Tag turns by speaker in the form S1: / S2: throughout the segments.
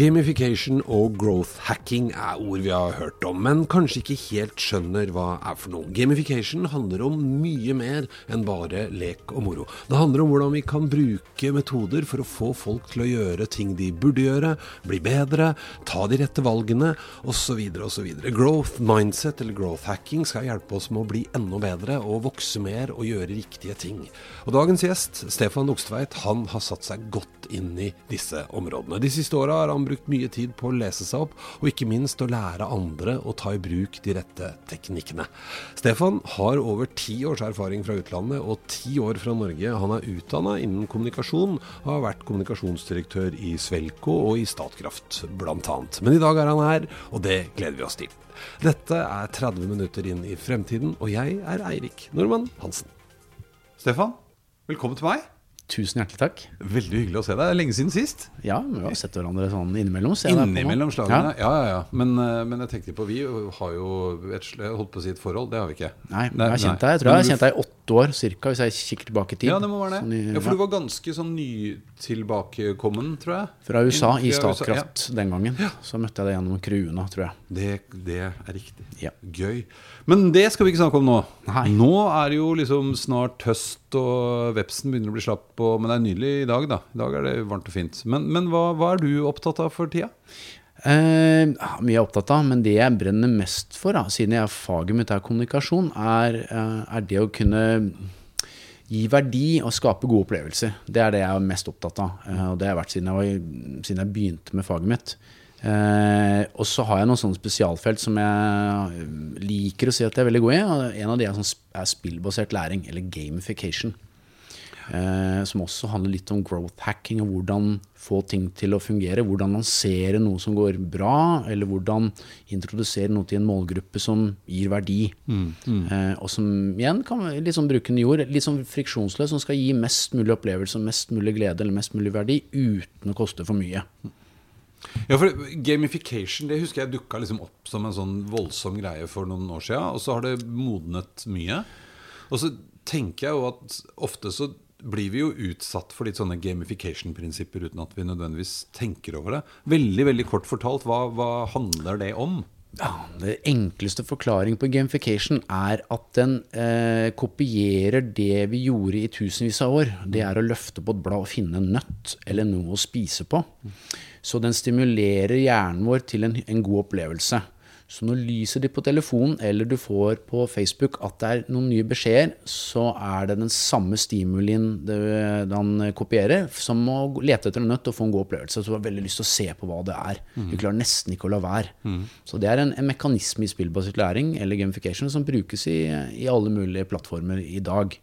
S1: Gamification og growth hacking er ord vi har hørt om, men kanskje ikke helt skjønner hva er for noe. Gamification handler om mye mer enn bare lek og moro. Det handler om hvordan vi kan bruke metoder for å få folk til å gjøre ting de burde gjøre, bli bedre, ta de rette valgene osv. osv. Growth mindset eller growth hacking skal hjelpe oss med å bli enda bedre og vokse mer og gjøre riktige ting. Og dagens gjest, Stefan Okstveit, han har satt seg godt inn i disse områdene. De siste åra har han brukt mye tid på å lese seg opp, og ikke minst å lære andre å ta i bruk de rette teknikkene. Stefan har over ti års erfaring fra utlandet og ti år fra Norge. Han er utdanna innen kommunikasjon og har vært kommunikasjonsdirektør i Svelko og i Statkraft bl.a. Men i dag er han her, og det gleder vi oss til. Dette er 30 minutter inn i fremtiden, og jeg er Eirik Nordmann Hansen. Stefan, velkommen til meg.
S2: Tusen hjertelig takk.
S1: Veldig hyggelig å se deg. Det er lenge siden sist.
S2: Ja, vi har sett hverandre sånn innimellom.
S1: Innimellom slagene. Ja, ja, ja. Men, eh, men jeg tenkte på, vi har jo et, holdt på å si et forhold. Det har vi ikke.
S2: Nei,
S1: men
S2: jeg har kjent deg Jeg tror jeg har kjent deg i åtte år cirka, hvis jeg kikker tilbake i tid.
S1: Ja, det må være det.
S2: Sånn i-
S1: Ja, for du var ganske sånn nytilbakekommen, tror jeg.
S2: Fra USA, i Statkraft ja. Den gangen. Så møtte jeg deg gjennom Cruena, tror jeg.
S1: Det, det er riktig.
S2: Ja.
S1: Gøy. Men det skal vi ikke snakke om nå.
S2: Nei.
S1: Nå er det jo liksom snart høst, og vepsen begynner å bli slapp. Og, men det er nydelig i dag, da. I dag er det varmt og fint. Men, men hva, hva er du opptatt av for tida?
S2: Eh, ja, mye jeg er opptatt av, men det jeg brenner mest for, da, siden jeg faget mitt er kommunikasjon, er, eh, er det å kunne gi verdi og skape gode opplevelser. Det er det jeg er mest opptatt av. eh, og det har jeg vært siden jeg, var, siden jeg begynte med faget mitt. Eh, og så har jeg noen sånne spesialfelt som jeg liker å si at jeg er veldig god i. og En av de er, sånn, er spillbasert læring, eller gamification. Eh, som også handler litt om growth hacking og hvordan få ting til å fungere. Hvordan lansere noe som går bra, eller hvordan introdusere noe til en målgruppe som gir verdi. Eh, og som igjen kan litt sånn brukende jord, litt sånn friksjonsløs, som skal gi mest mulig opplevelse, mest mulig glede eller mest mulig verdi uten å koste for mye.
S1: Ja, for Gamification det husker jeg dukka liksom opp som en sånn voldsom greie for noen år siden. Og så har det modnet mye. Og så tenker jeg jo at ofte så blir vi jo utsatt for litt sånne gamification-prinsipper uten at vi nødvendigvis tenker over det. Veldig veldig kort fortalt, hva, hva handler det om?
S2: Ja, det enkleste forklaring på gamification er at den eh, kopierer det vi gjorde i tusenvis av år. Det er å løfte på et blad og finne en nøtt eller noe å spise på. Så den stimulerer hjernen vår til en, en god opplevelse. Så når lyser de på telefonen eller du får på Facebook at det er noen nye beskjeder, så er det den samme stimulien den kopierer, som å lete etter en nøtt og få en god opplevelse. Så du har veldig lyst til å se på hva det er. Du klarer nesten ikke å la være. Så det er en, en mekanisme i spillbasert læring eller gamification som brukes i, i alle mulige plattformer i dag.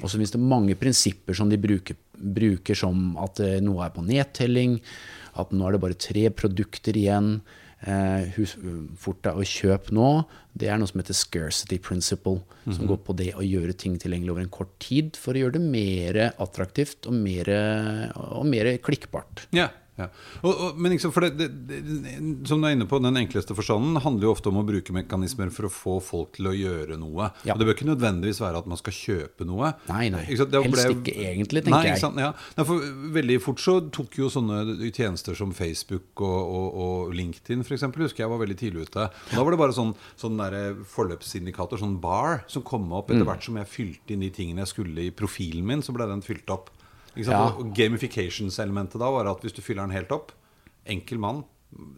S2: Og så finnes det mange prinsipper som de bruker, bruker som at eh, noe er på nedtelling, at nå er det bare tre produkter igjen. Eh, hus, fort deg og kjøp nå. Det er noe som heter scarcity principle, som går på det å gjøre ting tilgjengelig over en kort tid for å gjøre det mer attraktivt og mer, og mer klikkbart.
S1: Ja, ja. Og, og, men liksom, for det, det, det, som du er inne på, Den enkleste forstanden handler jo ofte om å bruke mekanismer for å få folk til å gjøre noe.
S2: Ja.
S1: Og Det bør ikke nødvendigvis være at man skal kjøpe noe.
S2: Nei, nei.
S1: Ikke det
S2: Helst
S1: ble-
S2: ikke egentlig, tenker
S1: nei,
S2: jeg.
S1: Ikke sant? Ja. Nei, for veldig fort så tok jo sånne tjenester som Facebook og, og, og LinkedIn for eksempel, husker jeg var veldig tidlig ute. Og da var det bare sånn, sånn der forløpsindikator, sånn bar, som kom opp
S2: Mm.
S1: etter hvert som jeg fylte inn de tingene jeg skulle i profilen min, så ble den fylt opp.
S2: Ja.
S1: Gamifications-elementet da var at hvis du fyller den helt opp, enkel mann,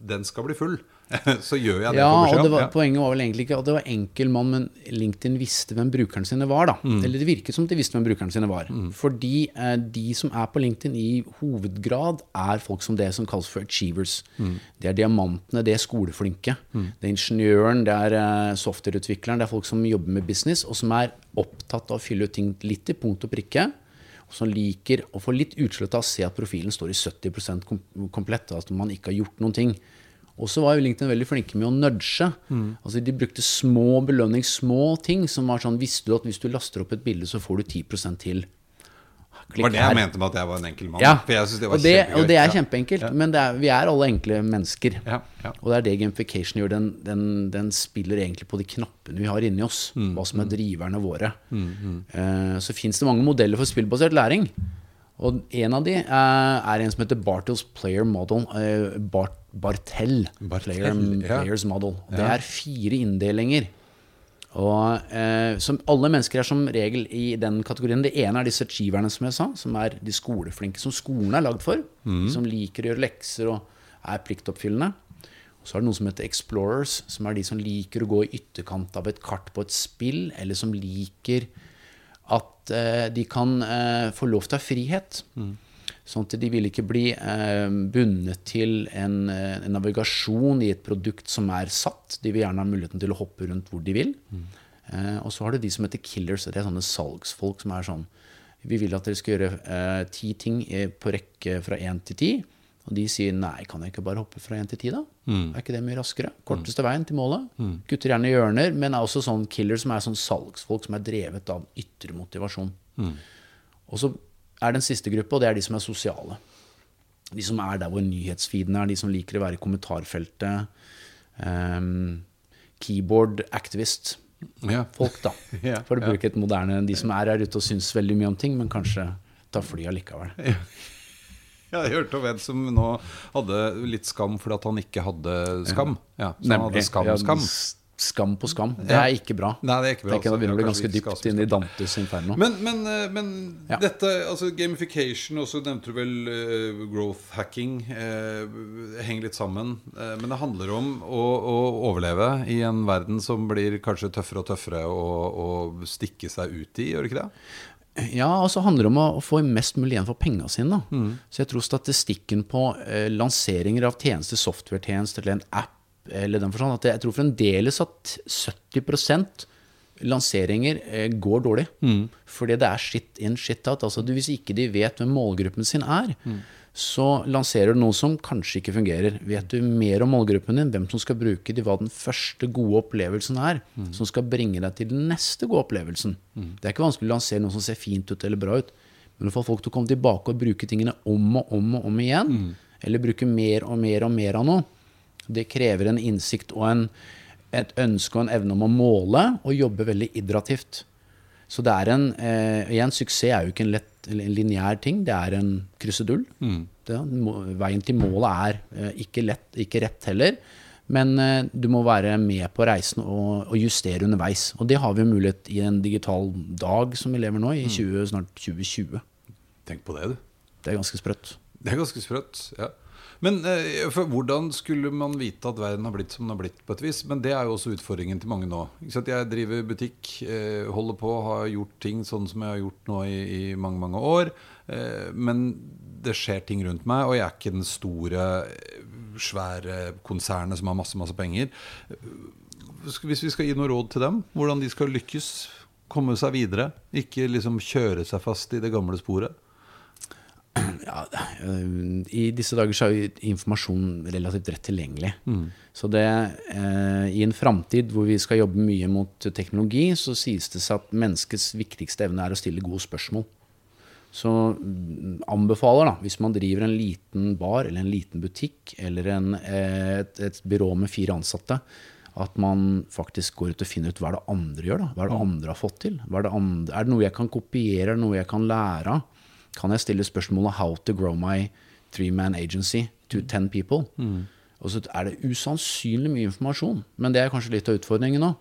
S1: den skal bli full. så gjør jeg det
S2: Ja, og det var,
S1: Ja.
S2: Poenget var vel egentlig ikke at det var enkel mann, men LinkedIn visste hvem brukerne sine var. da.
S1: Mm.
S2: Eller det virket som de visste hvem brukerne sine var. Fordi eh, de som er på LinkedIn i hovedgrad, er folk som det som kalles for achievers.
S1: Mm.
S2: Det er diamantene, det er skoleflinke. Det er ingeniøren, det er eh, softwareutvikleren, det er folk som jobber med business, og som er opptatt av å fylle ut ting litt i punkt og prikke. Som liker å få litt utslett av å se at profilen står i 70 kom komplett, at at man ikke har gjort noen ting. Og så var jo LinkedIn veldig flinke med å nudge. Altså De brukte små belønning, små ting, som var sånn Visste du at hvis du laster opp et bilde, så får du 10% til?
S1: Det var det jeg mente med at jeg var en enkel mann.
S2: Ja,
S1: For jeg synes det var
S2: og, det, og det er
S1: Ja.
S2: kjempeenkelt. Men det er, vi er alle enkle mennesker.
S1: Ja, ja.
S2: Og det er det gamification gjør. Den, den, den spiller egentlig på de knappene vi har inni oss.
S1: Mm,
S2: Hva som er driverne våre. Eh, så fins det mange modeller for spillbasert læring. Og en av de uh, er en som heter Bartels Player Model. Uh, Bart, Bartel,
S3: Bartel,
S2: Player,
S3: ja.
S2: Players Model. Det er fire inndelinger. Og eh, som alle mennesker er som regel i den kategorien. Det ene er disse achieverne, som jeg sa, som er de skoleflinke, som skolen er lagd for.
S3: Mm.
S2: Som liker å gjøre lekser og er pliktoppfyllende. Og så er det noen som heter explorers, som er de som liker å gå i ytterkant av et kart på et spill, eller som liker at eh, de kan eh, få lov til å ha frihet. Sånn at de vil ikke bli eh, bundet til en, eh, en navigasjon i et produkt som er satt. De vil gjerne ha muligheten til å hoppe rundt hvor de vil. Eh, og så har du de som heter killers. Det er sånne salgsfolk som er sånn Vi vil at dere skal gjøre ti ting på rekke fra én til ti. Og de sier nei, kan jeg ikke bare hoppe fra én til ti, da? Er ikke det mye raskere? Korteste veien til målet. Kutter gjerne hjørner, men er også sånn killer som er sånn salgsfolk som er drevet av ytre motivasjon. Og så er den siste gruppa, og det er de som er sosiale. De som er der hvor nyhetsfeeden er, de som liker å være i kommentarfeltet. Um, keyboard activist.
S3: Ja.
S2: Folk, da.
S3: Ja,
S2: For å bruke et moderne De som er her ute og syns veldig mye om ting, men kanskje tar fly allikevel.
S3: Jeg hørte om en som nå hadde litt skam fordi at han ikke hadde skam. Ja, så han hadde skam,
S2: Ja,
S3: skam.
S2: på skam. Det er ikke bra.
S3: Nei, det er ikke bra,
S2: Det
S3: altså.
S2: Da begynner å bli ganske dypt inn i Dantes inferno.
S3: Men, men, eh, men
S2: Ja.
S3: dette, altså gamification, og så nevnte du vel uh, growth hacking, uh, henger litt sammen. Uh, men det handler om å, å overleve i en verden som blir kanskje tøffere og tøffere å, å stikke seg ut i, gjør det ikke det?
S2: Ja, og så handler det om å å få mest mulig igjen for penga sine.
S3: Mm.
S2: Så jeg tror statistikken på eh, lanseringer av tjenester, software-tjenester eller en app, eller den forstand, at jeg tror fremdeles at 70 lanseringer eh, går dårlig.
S3: Mm.
S2: Fordi det er shit in, shit out. Altså, hvis ikke de vet hvem målgruppen sin er,
S3: Mm.
S2: så lanserer du noe som kanskje ikke fungerer. Vet du mer om målgruppen din, hvem som skal bruke de, hva den første gode opplevelsen er,
S3: Mm.
S2: som skal bringe deg til den neste gode opplevelsen. Det er ikke vanskelig å lansere noe som ser fint ut eller bra ut, men å få folk til å komme tilbake og bruke tingene om og om og om igjen, eller bruke mer og mer og mer av noe, det krever en innsikt og en, et ønske og en evne om å måle og jobbe veldig idrativt. Så det er en eh, Igjen, suksess er jo ikke en lett en lineær ting. Det er en krusedull. Det, veien til målet er eh, ikke lett, ikke rett heller. Men eh, du må være med på reisen og, og justere underveis. Og det har vi mulighet i en digital dag som vi lever nå, i 20, snart 2020.
S3: Tenk på det, du.
S2: Det er ganske sprøtt.
S3: Det er ganske sprøtt. ja. Men eh, hvordan skulle man vite at verden har blitt som den har blitt? på et vis? Men det er jo også utfordringen til mange nå. Jeg driver butikk, eh, holder på, har gjort ting sånn som jeg har gjort nå i, i mange mange år. Eh, men det skjer ting rundt meg, og jeg er ikke den store, svære konsernet som har masse, masse penger. Hvis vi skal gi noe råd til dem, hvordan de skal lykkes, komme seg videre, ikke liksom kjøre seg fast i det gamle sporet.
S2: Ja, øh, I disse dager så er jo informasjon relativt rett tilgjengelig. Så det, eh, i en framtid hvor vi skal jobbe mye mot teknologi, så sies det seg at menneskets viktigste evne er å stille gode spørsmål. Så mm, anbefaler, da, hvis man driver en liten bar eller en liten butikk eller en, eh, et, et byrå med fire ansatte, at man faktisk går ut og finner ut hva det andre gjør. da, Hva er det andre har fått til? Er, det andre, er det noe jeg kan kopiere, er det noe jeg kan lære av? Kan jeg stille spørsmålet 'How to grow my three-man agency to ten people'? Og så er det usannsynlig mye informasjon, men det er kanskje litt av utfordringen nå.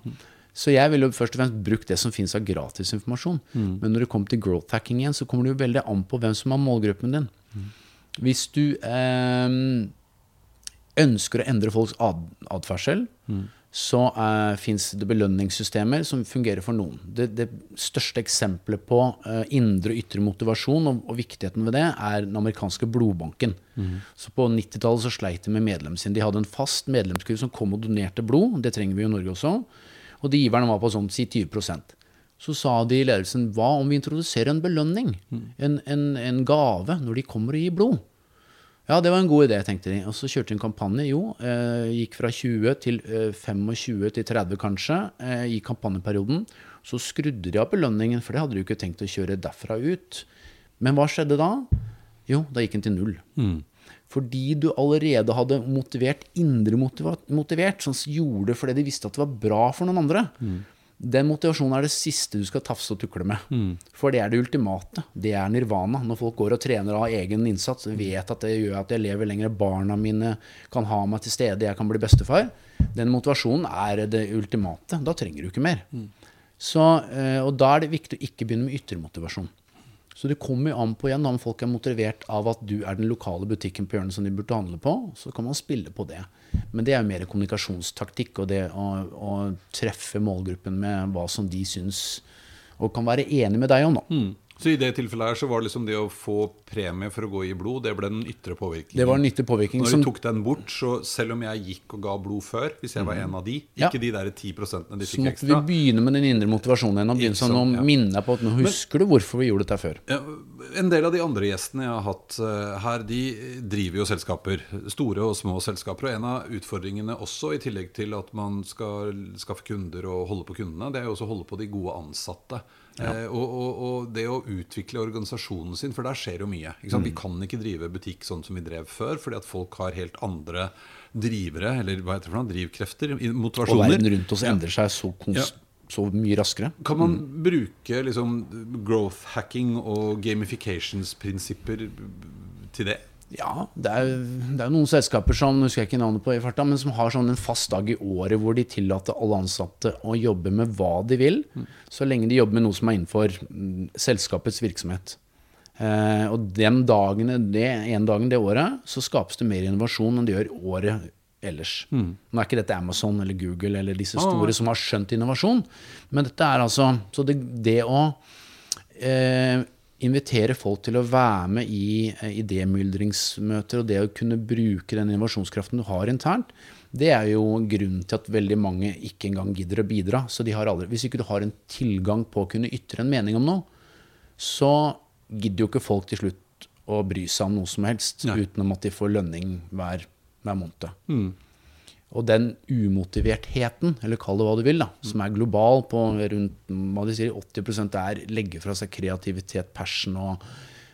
S2: Så jeg ville først og fremst brukt det som finnes av gratis informasjon. Mm. Men når det kommer til growth hacking igjen, så kommer det jo veldig an på hvem som er målgruppen din. Hvis du eh, ønsker å endre folks ad atferdsel, så uh, fins det belønningssystemer som fungerer for noen. Det, det største eksempelet på uh, indre og ytre motivasjon og, og viktigheten ved det, er den amerikanske blodbanken. Så På 90-tallet så sleit de med medlemmene sine. De hadde en fast medlemskurv som kom og donerte blod. Det trenger vi jo i Norge også. Og de giverne var på sånn si 20% Så sa de i ledelsen hva om vi introduserer en belønning? En, en, en gave når de kommer og gir blod? Ja, det var en god idé, tenkte de. Og så kjørte de en kampanje. Jo, eh, gikk fra 20 til eh, 25 til 30 kanskje eh, i kampanjeperioden. Så skrudde de av belønningen, for det hadde de jo ikke tenkt å kjøre derfra ut. Men hva skjedde da? Jo, da gikk den til null. Fordi du allerede hadde motivert indre motivert, som gjorde det fordi de visste at det var bra for noen andre. Den motivasjonen er det siste du skal tafse og tukle med. For det er det ultimate. Det er nirvana. Når folk går og trener av egen innsats, vet at det gjør at jeg lever lenger, barna mine kan ha meg til stede, jeg kan bli bestefar. Den motivasjonen er det ultimate. Da trenger du ikke mer. Så, eh, og da er det viktig å ikke begynne med ytre motivasjon. Så det kommer jo an på igjen om folk er motivert av at du er den lokale butikken på hjørnet som de burde handle på. Så kan man spille på det. Men det er mer kommunikasjonstaktikk og det å, å treffe målgruppen med hva som de syns og kan være enig med deg om. da.
S3: Så i det tilfellet her så var det liksom det å få premie for å gå i blod, det ble den ytre påvirkningen.
S2: Det var en ytre påvirkning.
S3: Når du tok den bort, så selv om jeg gikk og ga blod før, hvis jeg var en av de.
S2: Ja.
S3: ikke de der 10 de fikk ekstra
S2: Så
S3: måtte
S2: måtte vi begynne med den indre motivasjonen igjen og begynne sånn,
S3: sånn ja.
S2: minne deg på at nå husker du hvorfor vi gjorde dette før.
S3: Ja, En del av de andre gjestene jeg har hatt eh, her, de driver jo selskaper. Store og små selskaper. Og en av utfordringene også, i tillegg til at man skal skaffe kunder og holde på kundene, det er jo også å holde på de gode ansatte. Eh, og, og, og det å utvikle organisasjonen sin, for der skjer jo mye. Sant? Vi kan ikke drive butikk sånn som vi drev før, fordi at folk har helt andre drivere, eller hva heter det for noe, drivkrefter, motivasjoner.
S2: Og verden rundt oss endrer seg så, kons
S3: Ja.
S2: så mye raskere.
S3: Kan man bruke liksom growth hacking og gamifications-prinsipper til det?
S2: Ja, det er, det er noen selskaper som husker jeg ikke navnet på i farta, men som har sånn en fast dag i året hvor de tillater alle ansatte å jobbe med hva de vil, så lenge de jobber med noe som er innenfor mm, selskapets virksomhet. Eh, og den dagen, det en dagen det året, så skapes det mer innovasjon enn det gjør året ellers. Nå er ikke dette Amazon eller Google eller disse store som har skjønt innovasjon, men dette er altså Så det, det å eh, invitere folk til å være med i eh, idémyldringsmøter og det å kunne bruke den innovasjonskraften du har internt, det er jo grunnen til at veldig mange ikke engang gidder å bidra. Så de har aldri, hvis ikke du har en tilgang på å kunne ytre en mening om noe, så gidder jo ikke folk til slutt å bry seg om noe som helst,
S3: Nei.
S2: utenom at de får lønning hver, hver måned. Og den umotivertheten, eller kall det hva du vil, da, som er global på rundt hva de sier, 80% er legge fra seg kreativitet, passion og,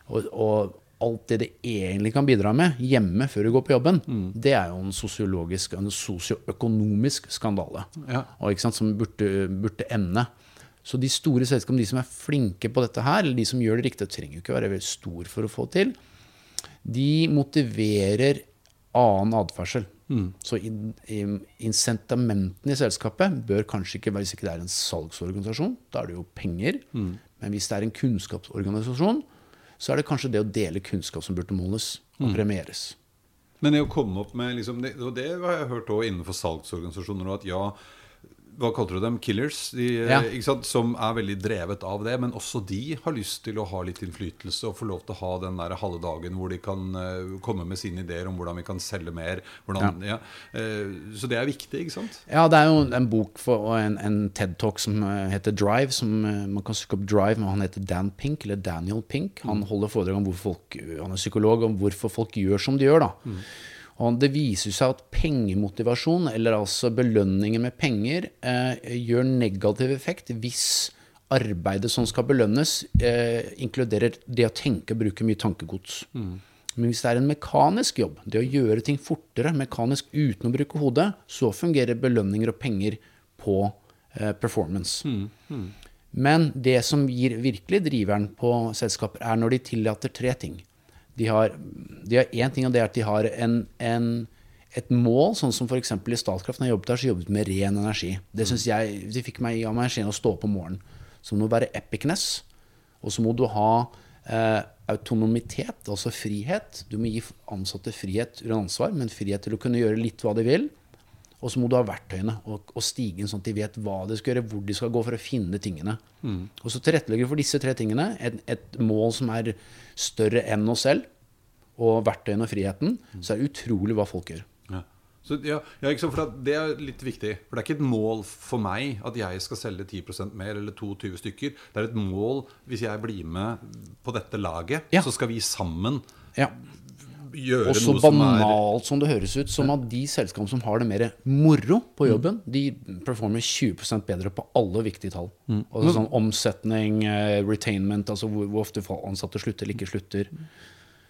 S2: og, og alt det det egentlig kan bidra med hjemme før du går på jobben, det er jo en sosiologisk, en sosioøkonomisk skandale.
S3: Ja.
S2: Og, ikke sant, som burde, burde ende. Så de store selskapene, de som er flinke på dette her, eller de som gjør det riktig, trenger jo ikke være veldig stor for å få til, de motiverer annen atferdsel. Så in, in, incitamentene i selskapet bør kanskje ikke være hvis ikke det er en salgsorganisasjon. Da er det jo penger. Men hvis det er en kunnskapsorganisasjon, så er det kanskje det å dele kunnskap som burde måles og premieres.
S3: Men det å komme opp med liksom, det, Og det har jeg hørt også innenfor salgsorganisasjoner. At ja, hva kalte du dem? Killers? De, eh,
S2: Ja.
S3: sant? Som er veldig drevet av det. Men også de har lyst til å ha litt innflytelse og få lov til å ha den der halve dagen hvor de kan eh, komme med sine ideer om hvordan vi kan selge mer. Hvordan, ja. Eh, så det er viktig, ikke sant?
S2: Ja, det er jo en bok for, og en, en TED-talk som heter Drive. som Man kan søke opp Drive, men han heter Dan Pink, eller Daniel Pink. Han holder foredrag om hvorfor folk, han er psykolog, om hvorfor folk gjør som de gjør. da. Og det viser seg at pengemotivasjon, eller altså belønninger med penger, eh, gjør negativ effekt hvis arbeidet som skal belønnes, eh, inkluderer det å tenke og bruke mye tankegods. Men hvis det er en mekanisk jobb, det å gjøre ting fortere, mekanisk uten å bruke hodet, så fungerer belønninger og penger på eh, performance. Men det som gir virkelig driveren på selskaper, er når de tillater tre ting. De har, én ting, og det er at de har en, en, et mål, sånn som f.eks. i Statkraft. Når jeg jobbet der, så jobbet med ren energi. Det synes jeg, De fikk meg av meg å stå opp om morgenen. Så må du være epicness, og så må du ha eh, autonomitet, altså frihet. Du må gi ansatte frihet uten ansvar, men frihet til å kunne gjøre litt hva de vil. Og så må du ha verktøyene og, og stigen, sånn at de vet hva de skal gjøre, hvor de skal gå for å finne tingene. Og så tilrettelegger vi for disse tre tingene. Et, et mål som er større enn oss selv, og verktøyene og friheten. Så er det utrolig hva folk gjør.
S3: Ja. Så, ja, ja, for Det er litt viktig. For Det er ikke et mål for meg at jeg skal selge 10% mer eller 22 stykker. Det er et mål hvis jeg blir med på dette laget,
S2: Ja.
S3: så skal vi sammen
S2: Ja.
S3: Gjøre
S2: Og så
S3: noe som er
S2: banalt som det høres ut, som at de selskapene som har det mer moro på jobben, de performer 20% bedre på alle viktige tall. Altså sånn Omsetning, eh, retainment, altså hvor, hvor ofte ansatte slutter eller ikke slutter.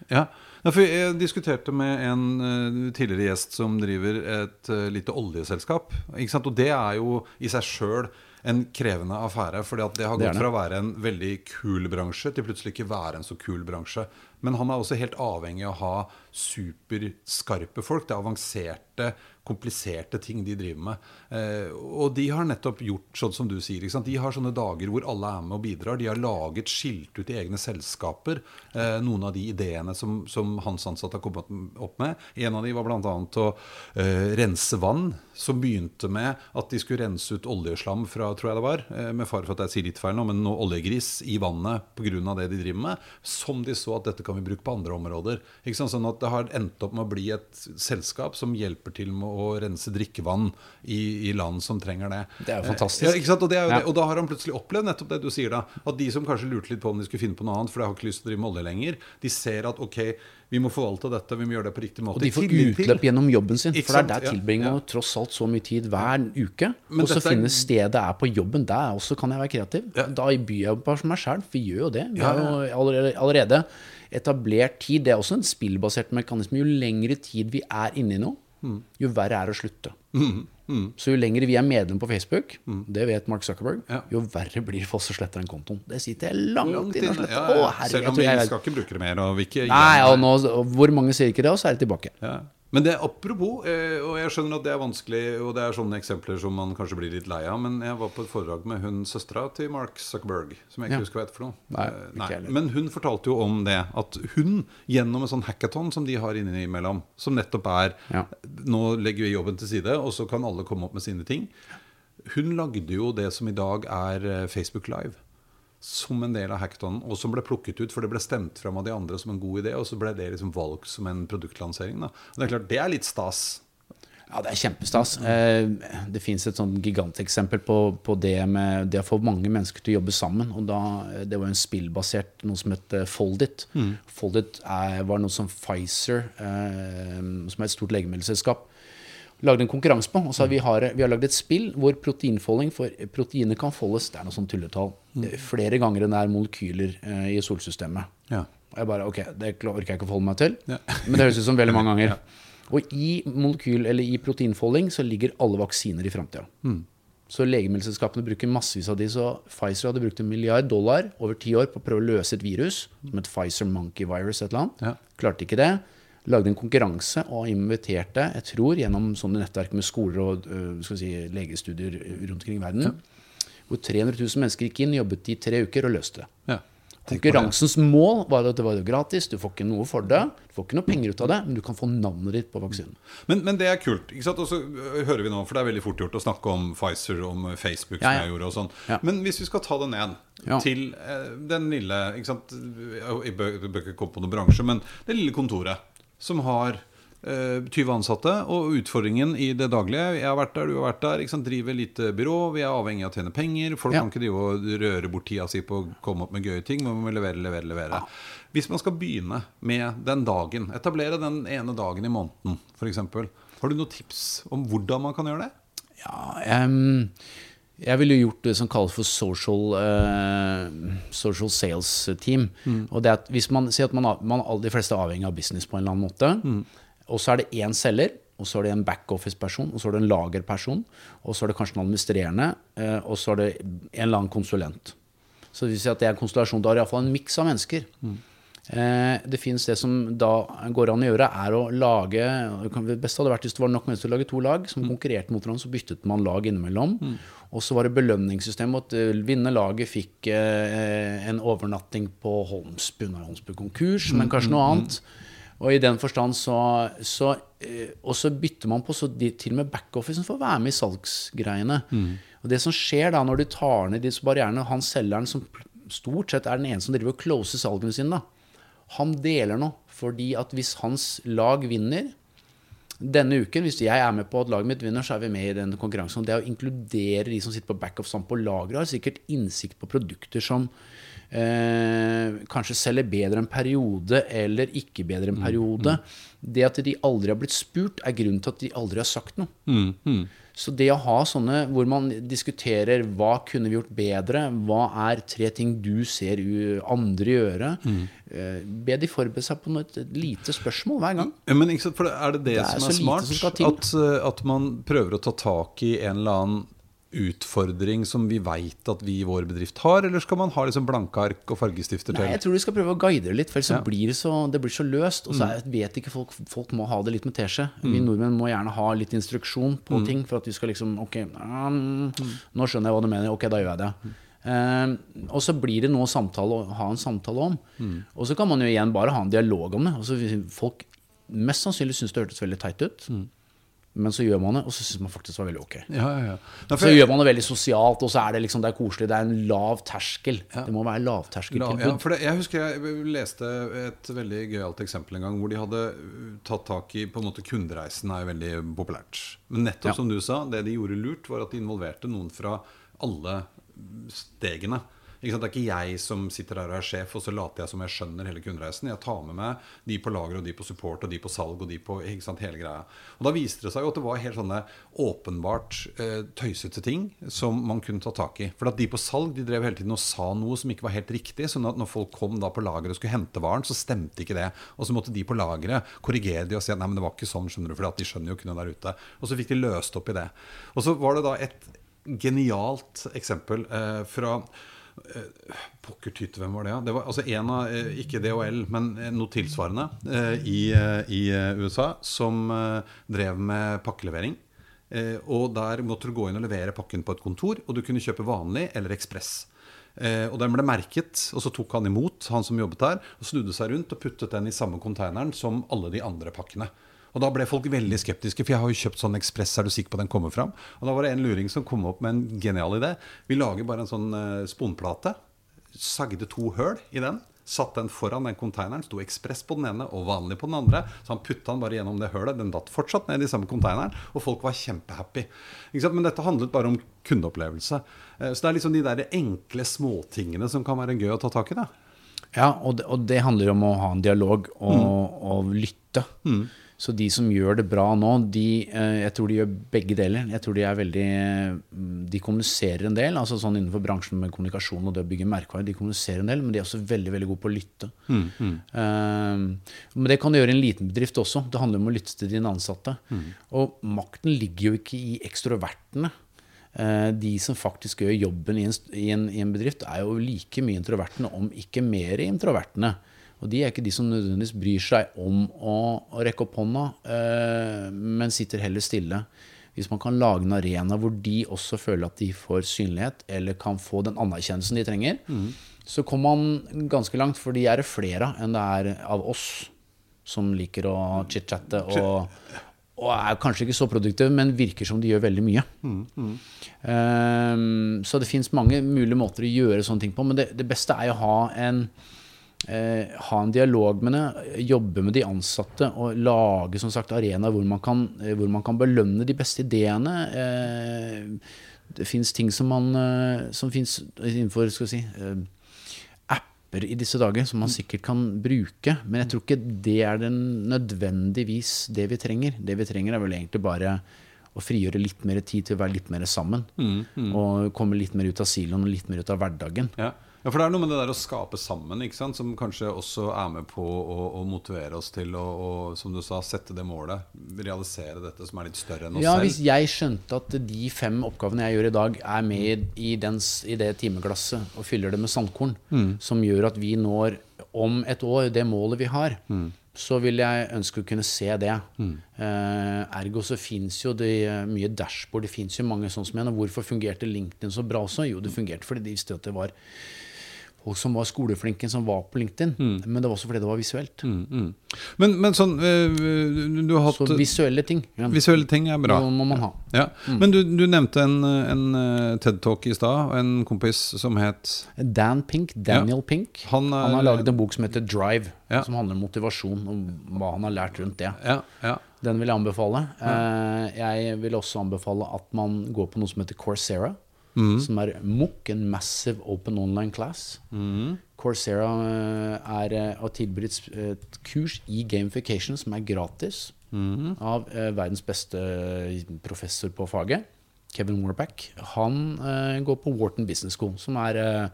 S3: Ja, for Jeg diskuterte med en eh, tidligere gjest som driver et uh, lite oljeselskap. Ikke sant? Og det er jo i seg sjøl en krevende affære. fordi det har gått fra å være en veldig kul bransje til plutselig ikke være en så kul bransje. Men han er også helt avhengig av å ha superskarpe folk. Det er avanserte, kompliserte ting de driver med. Eh, og de har nettopp gjort sånn som du sier. De har sånne dager hvor alle er med og bidrar. De har laget skilt ut i egne selskaper. Eh, noen av de ideene som, som hans ansatte har kommet opp med. En av de var bl.a. å eh, rense vann. Som begynte med at de skulle rense ut oljeslam fra, tror jeg det var, med fare for at jeg sier litt feil nå, men noe oljegris i vannet pga. det de driver med. Som de så at dette kan vi bruke på andre områder. Ikke sant? Sånn at det har endt opp med å bli et selskap som hjelper til med å rense drikkevann i, i land som trenger det.
S2: Det er jo fantastisk.
S3: Eh, Ja? Og, det er jo
S2: Ja.
S3: og da har han plutselig opplevd nettopp det du sier da. At de som kanskje lurte litt på om de skulle finne på noe annet, for de har ikke lyst til å drive med olje lenger, de ser at ok, vi må forvalte dette, vi må gjøre det på riktig måte.
S2: Og de får utløp gjennom jobben sin. For det er der
S3: Ja,
S2: tilbringer man
S3: ja.
S2: tross alt så mye tid hver uke.
S3: Men
S2: Og så
S3: finne er-
S2: stedet er på jobben. Der også kan jeg være kreativ.
S3: Ja.
S2: Da byr jeg som meg sjøl. Vi gjør jo det. Vi har jo allerede, allerede etablert tid. Det er også en spillbasert mekanisme. Jo lengre tid vi er inne i noe,
S3: Mm.
S2: jo verre er det å slutte. Så jo lengre vi er medlem på Facebook, det vet Mark Zuckerberg,
S3: Mm. Ja.
S2: jo verre blir det for oss å slette den kontoen. Det sitter jeg langt,
S3: Langt
S2: inne og sletter.
S3: Ja,
S2: Å,
S3: ja. Selv om vi
S2: jeg-
S3: skal ikke bruke det mer. Og vi ikke
S2: Nei, og nå, og hvor mange sier ikke det, og så er det tilbake.
S3: Ja. Men det apropos, eh, og jeg skjønner at det er vanskelig, og det er sånne eksempler som man kanskje blir litt lei av, men jeg var på et foredrag med hun søstera til Mark Zuckerberg, som jeg ikke
S2: Ja.
S3: husker hva heter for noe.
S2: Nei,
S3: Eh,
S2: heller.
S3: Men hun fortalte jo om det, at hun gjennom en sånn hackathon som de har innimellom, som nettopp er
S2: Ja.
S3: Nå legger vi jobben til side, og så kan alle komme opp med sine ting. Hun lagde jo det som i dag er eh, Facebook Live. Som en del av hackathonen, og som ble plukket ut, for det ble stemt fram av de andre som en god idé, og så ble det liksom valgt som en produktlansering. Da. Og det er klart, det er litt stas.
S2: Ja, det er kjempestas. Eh, Det fins et sånn giganteksempel på, på det med det å få mange mennesker til å jobbe sammen. Og da, eh, Det var en spillbasert noe som het Foldit. Foldit. Foldit er, var noe som Pfizer, eh, som er et stort legemiddelselskap, lagde en konkurranse på. Og vi har, vi har lagd et spill hvor proteinfolding for proteinet kan foldes det er noe sånn tulletall, eh, flere ganger enn det er molekyler eh, i solsystemet.
S3: Ja.
S2: Og jeg bare, ok, det orker jeg ikke å forholde meg til.
S3: Ja.
S2: Men det høres ut som veldig mange ganger. Og i molekyl, eller i proteinfolding så ligger alle vaksiner i framtida. Så legemiddelselskapene bruker massevis av de. Så Pfizer hadde brukt en milliard dollar over ti år på å prøve å løse et virus, som et Pfizer Monkey Virus et eller annet.
S3: Ja.
S2: Klarte ikke det. Lagde en konkurranse og inviterte, jeg tror, gjennom sånne nettverk med skoler og øh, si, legestudier rundt omkring i verden, hvor 300 000 mennesker gikk inn, jobbet i tre uker og løste det.
S3: Ja. Det.
S2: Konkurransens mål var at det var gratis, du får ikke noe for det, du får ikke noe penger ut av det, men du kan få navnet ditt på vaksinen.
S3: Men, men det er kult. ikke sant? Og så øh, hører vi nå, for det er veldig fort gjort å snakke om Pfizer, om Facebook, som
S2: Ja, ja.
S3: jeg gjorde, og sånn.
S2: Ja.
S3: Men hvis vi skal ta det ned
S2: Ja.
S3: til den lille ikke sant? Jeg bør ikke komme på noen bransje, men det lille kontoret som har eh, 20 ansatte, og utfordringen i det daglige Jeg har vært der, du har vært der. Ikke sant? Driver lite byrå, vi er avhengig av å tjene penger. Folk
S2: Ja.
S3: kan ikke drive og røre bort tida si på å komme opp med gøye ting. Man må levere, levere, levere. Hvis man skal begynne med den dagen, etablere den ene dagen i måneden f.eks., har du noen tips om hvordan man kan gjøre det?
S2: Ja, em, jeg ville gjort det som kalles for social, uh, social sales team. Og det at hvis man sier at man, har- man, de fleste er avhengig av business på en eller annen måte, og så er det én selger, og så er det en backoffice-person, og så er det en lagerperson, og så er det kanskje en administrerende, uh, og så er det en eller annen konsulent. Så det vil si at det er en konstellasjon. Da har iallfall en miks av mennesker. Eh, det finnes det som da går an å gjøre, er å lage Det beste hadde vært hvis det var nok mennesker til å lage to lag som konkurrerte mot hverandre. Så byttet man lag innimellom. Og så var det belønningssystem. At det vinnende laget fikk eh, en overnatting på Holmsbu. Nå er Holmsbu konkurs, men kanskje noe annet. Og i den forstand så, så eh, Og så bytter man på, så de, til og med backofficen får være med i salgsgreiene. Og det som skjer da når du tar ned disse barrierene, han selgeren som stort sett er den ene som driver og closer salgene sine, da, han deler noe. Fordi at hvis hans lag vinner denne uken, hvis jeg er med på at laget mitt vinner, så er vi med i den konkurransen. Det å inkludere de som sitter på backup sammen på lageret, har sikkert innsikt på produkter som eh, kanskje selger bedre en periode, eller ikke bedre en periode. Det at de aldri har blitt spurt, er grunnen til at de aldri har sagt noe. Så det å ha sånne hvor man diskuterer hva kunne vi gjort bedre, hva er tre ting du ser andre gjøre, mm. be de forberede seg på et lite spørsmål hver gang.
S3: Ja, men ikke sant, for Er det det,
S2: Det
S3: som er,
S2: er
S3: smart?
S2: som.
S3: At, eh, at man prøver å ta tak i en eller annen utfordring som vi veit at vi i vår bedrift har, eller skal man ha liksom blanke ark og fargestifter til?
S2: Nei, jeg tror du skal prøve å guide det litt, for ellers
S3: Ja.
S2: blir det så, det blir så løst. Og så er, vet ikke folk Folk må ha det litt med teskje. Vi nordmenn må gjerne ha litt instruksjon på ting for at vi skal liksom Ok, um, nå skjønner jeg hva du mener. Ok, da gjør jeg det. Uh, og så blir det noe samtale, å ha en samtale om. Og så kan man jo igjen bare ha en dialog om det. Altså, folk mest sannsynlig syns det hørtes veldig teit ut, men så gjør man det, og så syns man faktisk det var veldig ok.
S3: Ja, ja, ja. For
S2: Så gjør man det veldig sosialt, og så er det liksom, det er koselig. Det er en lav terskel. Det må være
S3: La,
S2: lavterskeltilbud.
S3: ja, for det, jeg husker jeg leste et veldig gøyalt eksempel en gang hvor de hadde uh, tatt tak i på en måte Kundereisen er jo veldig populært. Men nettopp som du sa, det de gjorde lurt, var at de involverte noen fra alle stegene. Det er ikke jeg som sitter der og er sjef, og så later jeg som jeg skjønner hele kundereisen. Jeg tar med meg de på lager, og de på support, og de på salg, og de på sant, hele greia. Og da viste det seg jo at det var helt sånne åpenbart eh, tøysete ting som man kunne ta tak i. For at de på salg de drev hele tiden og sa noe som ikke var helt riktig. sånn at når folk kom da på lageret og skulle hente varen, så stemte ikke det. Og så måtte de på lageret korrigere de og si at nei, men det var ikke sånn, skjønner du, for de skjønner jo ikke noe der ute. Og så fikk de løst opp i det. Og så var det da et genialt eksempel eh, fra Pokker tyte, hvem var det? Det var altså en av, eh, ikke DHL, men eh, noe tilsvarende eh, i, eh, i eh, USA, som eh, drev med pakkelevering. Eh, og der måtte du gå inn og levere pakken på et kontor, og du kunne kjøpe vanlig eller ekspress. Eh, og den ble merket, og så tok han imot, han som jobbet der, og snudde seg rundt og puttet den i samme konteineren som alle de andre pakkene. Og da ble folk veldig skeptiske, for jeg har jo kjøpt sånn Ekspress, er du sikker på den kommer fram? Og da var det en luring som kom opp med en genial idé. Vi lager bare en sånn eh, sponplate, sagde to høl i den, satt den foran den konteineren, sto Ekspress på den ene og vanlig på den andre. Så han putta den bare gjennom det hølet. Den datt fortsatt ned i samme konteineren, og folk var kjempehappy. Men dette handlet bare om kundeopplevelse. Eh, Så det er liksom de der enkle småtingene som kan være gøy å ta tak i. da.
S2: Ja, og det, og det handler om å ha en dialog og, og lytte. Så de som gjør det bra nå, de, eh, jeg tror de gjør begge deler. Jeg tror De er veldig, mm, de kommuniserer en del, altså sånn innenfor bransjen med kommunikasjon og det å bygge merkevarer. De kommuniserer en del, men de er også veldig veldig gode på å lytte. Eh, men det kan du gjøre i en liten bedrift også. Det handler om å lytte til dine ansatte. Og makten ligger jo ikke i ekstrovertene. Eh, De som faktisk gjør jobben i en, i, en, i en bedrift, er jo like mye introvertene, om ikke mer introvertene. Og de er ikke de som nødvendigvis bryr seg om å, å rekke opp hånda, eh, men sitter heller stille. Hvis man kan lage en arena hvor de også føler at de får synlighet, eller kan få den anerkjennelsen de trenger, så kommer man ganske langt, for de er det flere av enn det er av oss som liker å chit-chatte og, og er kanskje ikke så produktive, men virker som de gjør veldig mye. Ehm, så det fins mange mulige måter å gjøre sånne ting på, men det, det beste er å ha en uh, ha en dialog med det, jobbe med de ansatte og lage som sagt arenaer hvor, man kan, eh, hvor man kan belønne de beste ideene. Uh, det fins ting som man eh, som finnes innenfor skal vi si, eh, apper i disse dager som man sikkert kan bruke. Men jeg tror ikke det er den nødvendigvis det vi trenger. Det vi trenger, er vel egentlig bare å frigjøre litt mer tid til å være litt mer sammen. Og komme litt mer ut av siloen og litt mer ut av hverdagen.
S3: Ja. Ja, for det er noe med det der å skape sammen, ikke sant? som kanskje også er med på å, å motivere oss til å, å, som du sa, sette det målet. Realisere dette som er litt større enn oss
S2: Ja,
S3: selv.
S2: hvis jeg skjønte at de fem oppgavene jeg gjør i dag, er med i, dens, i det timeglasset og fyller det med sandkorn, som gjør at vi når om et år det målet vi har, så vil jeg ønske å kunne se det. Eh, ergo så fins jo det eh, mye dashboard, det fins jo mange sånn som en. Og hvorfor fungerte LinkedIn så bra også? Jo, det fungerte fordi de visste at det var folk som var skoleflinke, som var på LinkedIn. Men det var også fordi det var visuelt.
S3: Men, men sånn øh, Du har hatt
S2: Så visuelle ting ja,
S3: Visuelle ting er bra.
S2: må man ha.
S3: Ja. Men du, du nevnte en, en eh, TED-talk i stad, en kompis som het
S2: Dan Pink, Daniel Pink,
S3: Han
S2: han,
S3: er-
S2: har laget en bok som heter Drive,
S3: Ja.
S2: som handler om motivasjon og hva han har lært rundt det.
S3: Ja, ja.
S2: Den vil jeg anbefale. Eh, jeg vil også anbefale at man går på noe som heter Coursera. Som er MOOC, en Massive Open Online Class. Coursera eh, er har tilbudt et, kurs i gamification som er gratis. Av eh, verdens beste professor på faget. Kevin Warpack, Han eh, går på Wharton Business School, som er eh,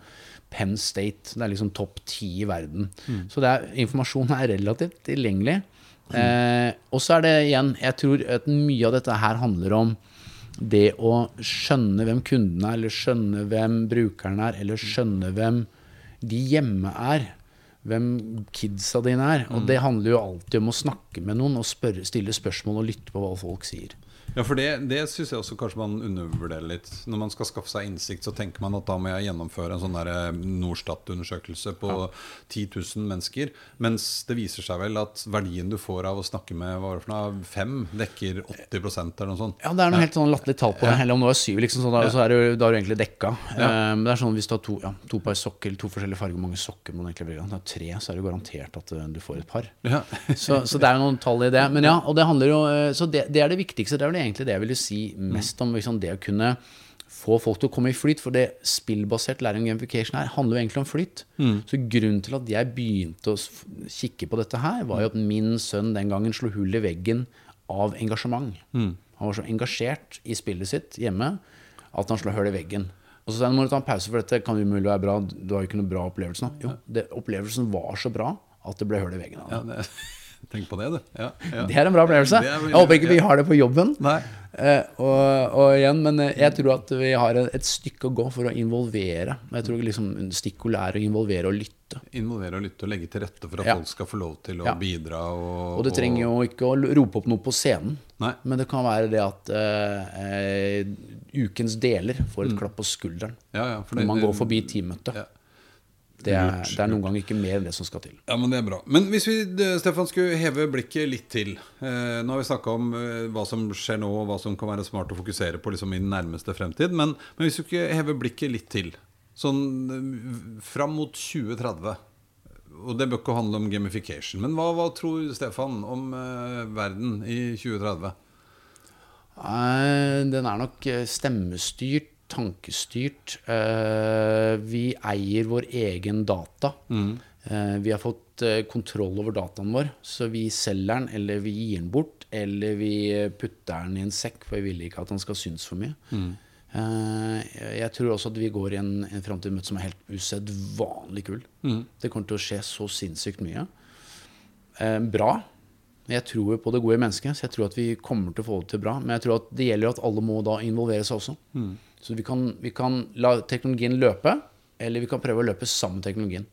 S2: Penn State. Det er liksom topp ti i verden. Så er, informasjonen er relativt tilgjengelig. Eh, og så er det igjen Jeg tror at mye av dette her handler om Det å skjønne hvem kunden er, eller skjønne hvem brukeren er, eller skjønne hvem de hjemme er. Hvem kidsa dine er. Og det handler jo alltid om å snakke med noen og spørre, stille spørsmål og lytte på hva folk sier.
S3: Ja, for det, det syns jeg også kanskje man undervurderer litt. Når man skal skaffe seg innsikt, så tenker man at da må jeg gjennomføre en sånn eh, Norstat-undersøkelse på 10 000 mennesker. Mens det viser seg vel at verdien du får av å snakke med hva det noe, fem, dekker 80 eller noe sånt.
S2: Ja, det er noe helt sånn latterlig tall på det. Eller om det var syv, liksom, så da, så er du, da er du egentlig dekka.
S3: Ja.
S2: Um, det er sånn Hvis du har to, ja, to par sokker, to forskjellige farger, hvor mange sokker du egentlig velge? Det er tre, så er det garantert at uh, du får et par.
S3: Ja.
S2: Så, så det er jo noen tall i det. Men ja, og det handler jo Så det, det er det viktigste. Det er vel egentlig det jeg ville si mest om. Liksom, det å kunne få folk til å komme i flyt. For det spillbasert læring og gamification her handler jo egentlig om flyt. Så grunnen til at jeg begynte å kikke på dette her, var jo at min sønn den gangen slo hull i veggen av engasjement. Han var så engasjert i spillet sitt hjemme at han slo hull i veggen. Og så sa han må du ta en pause, for dette kan umulig være bra. Du har jo ikke noe bra opplevelse nå. Jo, det, opplevelsen var så bra at det ble hull i veggen av det.
S3: Ja, det, tenk på det, du. Ja, ja.
S2: Det er en bra opplevelse. Jeg håper ikke vi har det på jobben.
S3: Nei.
S2: Eh, og, og igjen, men eh, jeg tror at vi har et stykke å gå for å involvere. Jeg tror liksom Stikkord er å involvere og lytte.
S3: Involvere og lytte og legge til rette for at
S2: Ja.
S3: folk skal få lov til å
S2: Ja.
S3: bidra. Og,
S2: Og det trenger jo ikke å rope opp noe på scenen.
S3: Nei.
S2: Men det kan være det at uh, ukens deler får et klapp på skulderen
S3: Ja, ja,
S2: når man går forbi teammøtet. Det, er,
S3: Lurt,
S2: det er noen ganger ikke mer enn det som skal til.
S3: Ja, men det er bra. Men hvis vi Stefan, skulle heve blikket litt til eh, Nå har vi snakka om eh, hva som skjer nå, og hva som kan være smart å fokusere på liksom, i den nærmeste fremtid. Men, men hvis vi skulle heve blikket litt til, sånn eh, fram mot 2030 Og det bør ikke handle om gamification. Men hva, hva tror Stefan om eh, verden i 2030?
S2: Eh, Den er nok stemmestyrt, tankestyrt. Eh, Vi eier vår egen data. Eh, Vi har fått eh, kontroll over dataen vår, så vi selger den, eller vi gir den bort, eller vi putter den i en sekk, for vi vil ikke at den skal synes for mye. Eh, Jeg tror også at vi går i en, en framtid som er helt usedvanlig kul. Det kommer til å skje så sinnssykt mye. Bra. Jeg tror på det gode mennesket, så jeg tror at vi kommer til å få det til bra. Men jeg tror at det gjelder at alle må da involvere seg også. Så vi kan, vi kan la teknologien løpe, eller vi kan prøve å løpe sammen med teknologien.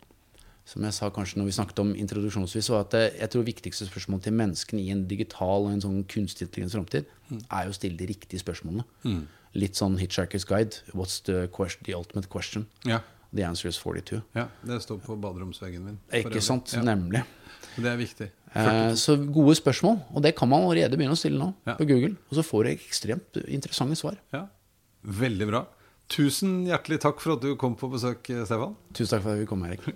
S2: Som jeg sa kanskje når vi snakket om introduksjonsvis, var at jeg tror viktigste spørsmål til menneskene i en digital og en sånn kunstig intelligens framtid, er jo å stille de riktige spørsmålene. Litt sånn Hitchhiker's Guide. What's the, question, the ultimate question?
S3: Ja.
S2: The answer is 42.
S3: ja det står på baderomsveggen min.
S2: Ikke sant?
S3: Ja,
S2: Nemlig.
S3: det er viktig.
S2: Eh, så gode spørsmål, og det kan man allerede begynne å stille nå
S3: Ja.
S2: på Google. Og så får du ekstremt interessante svar.
S3: Ja, Veldig bra. Tusen hjertelig takk for at du kom på besøk, Stefan.
S2: Tusen takk for at vi kom, Erik.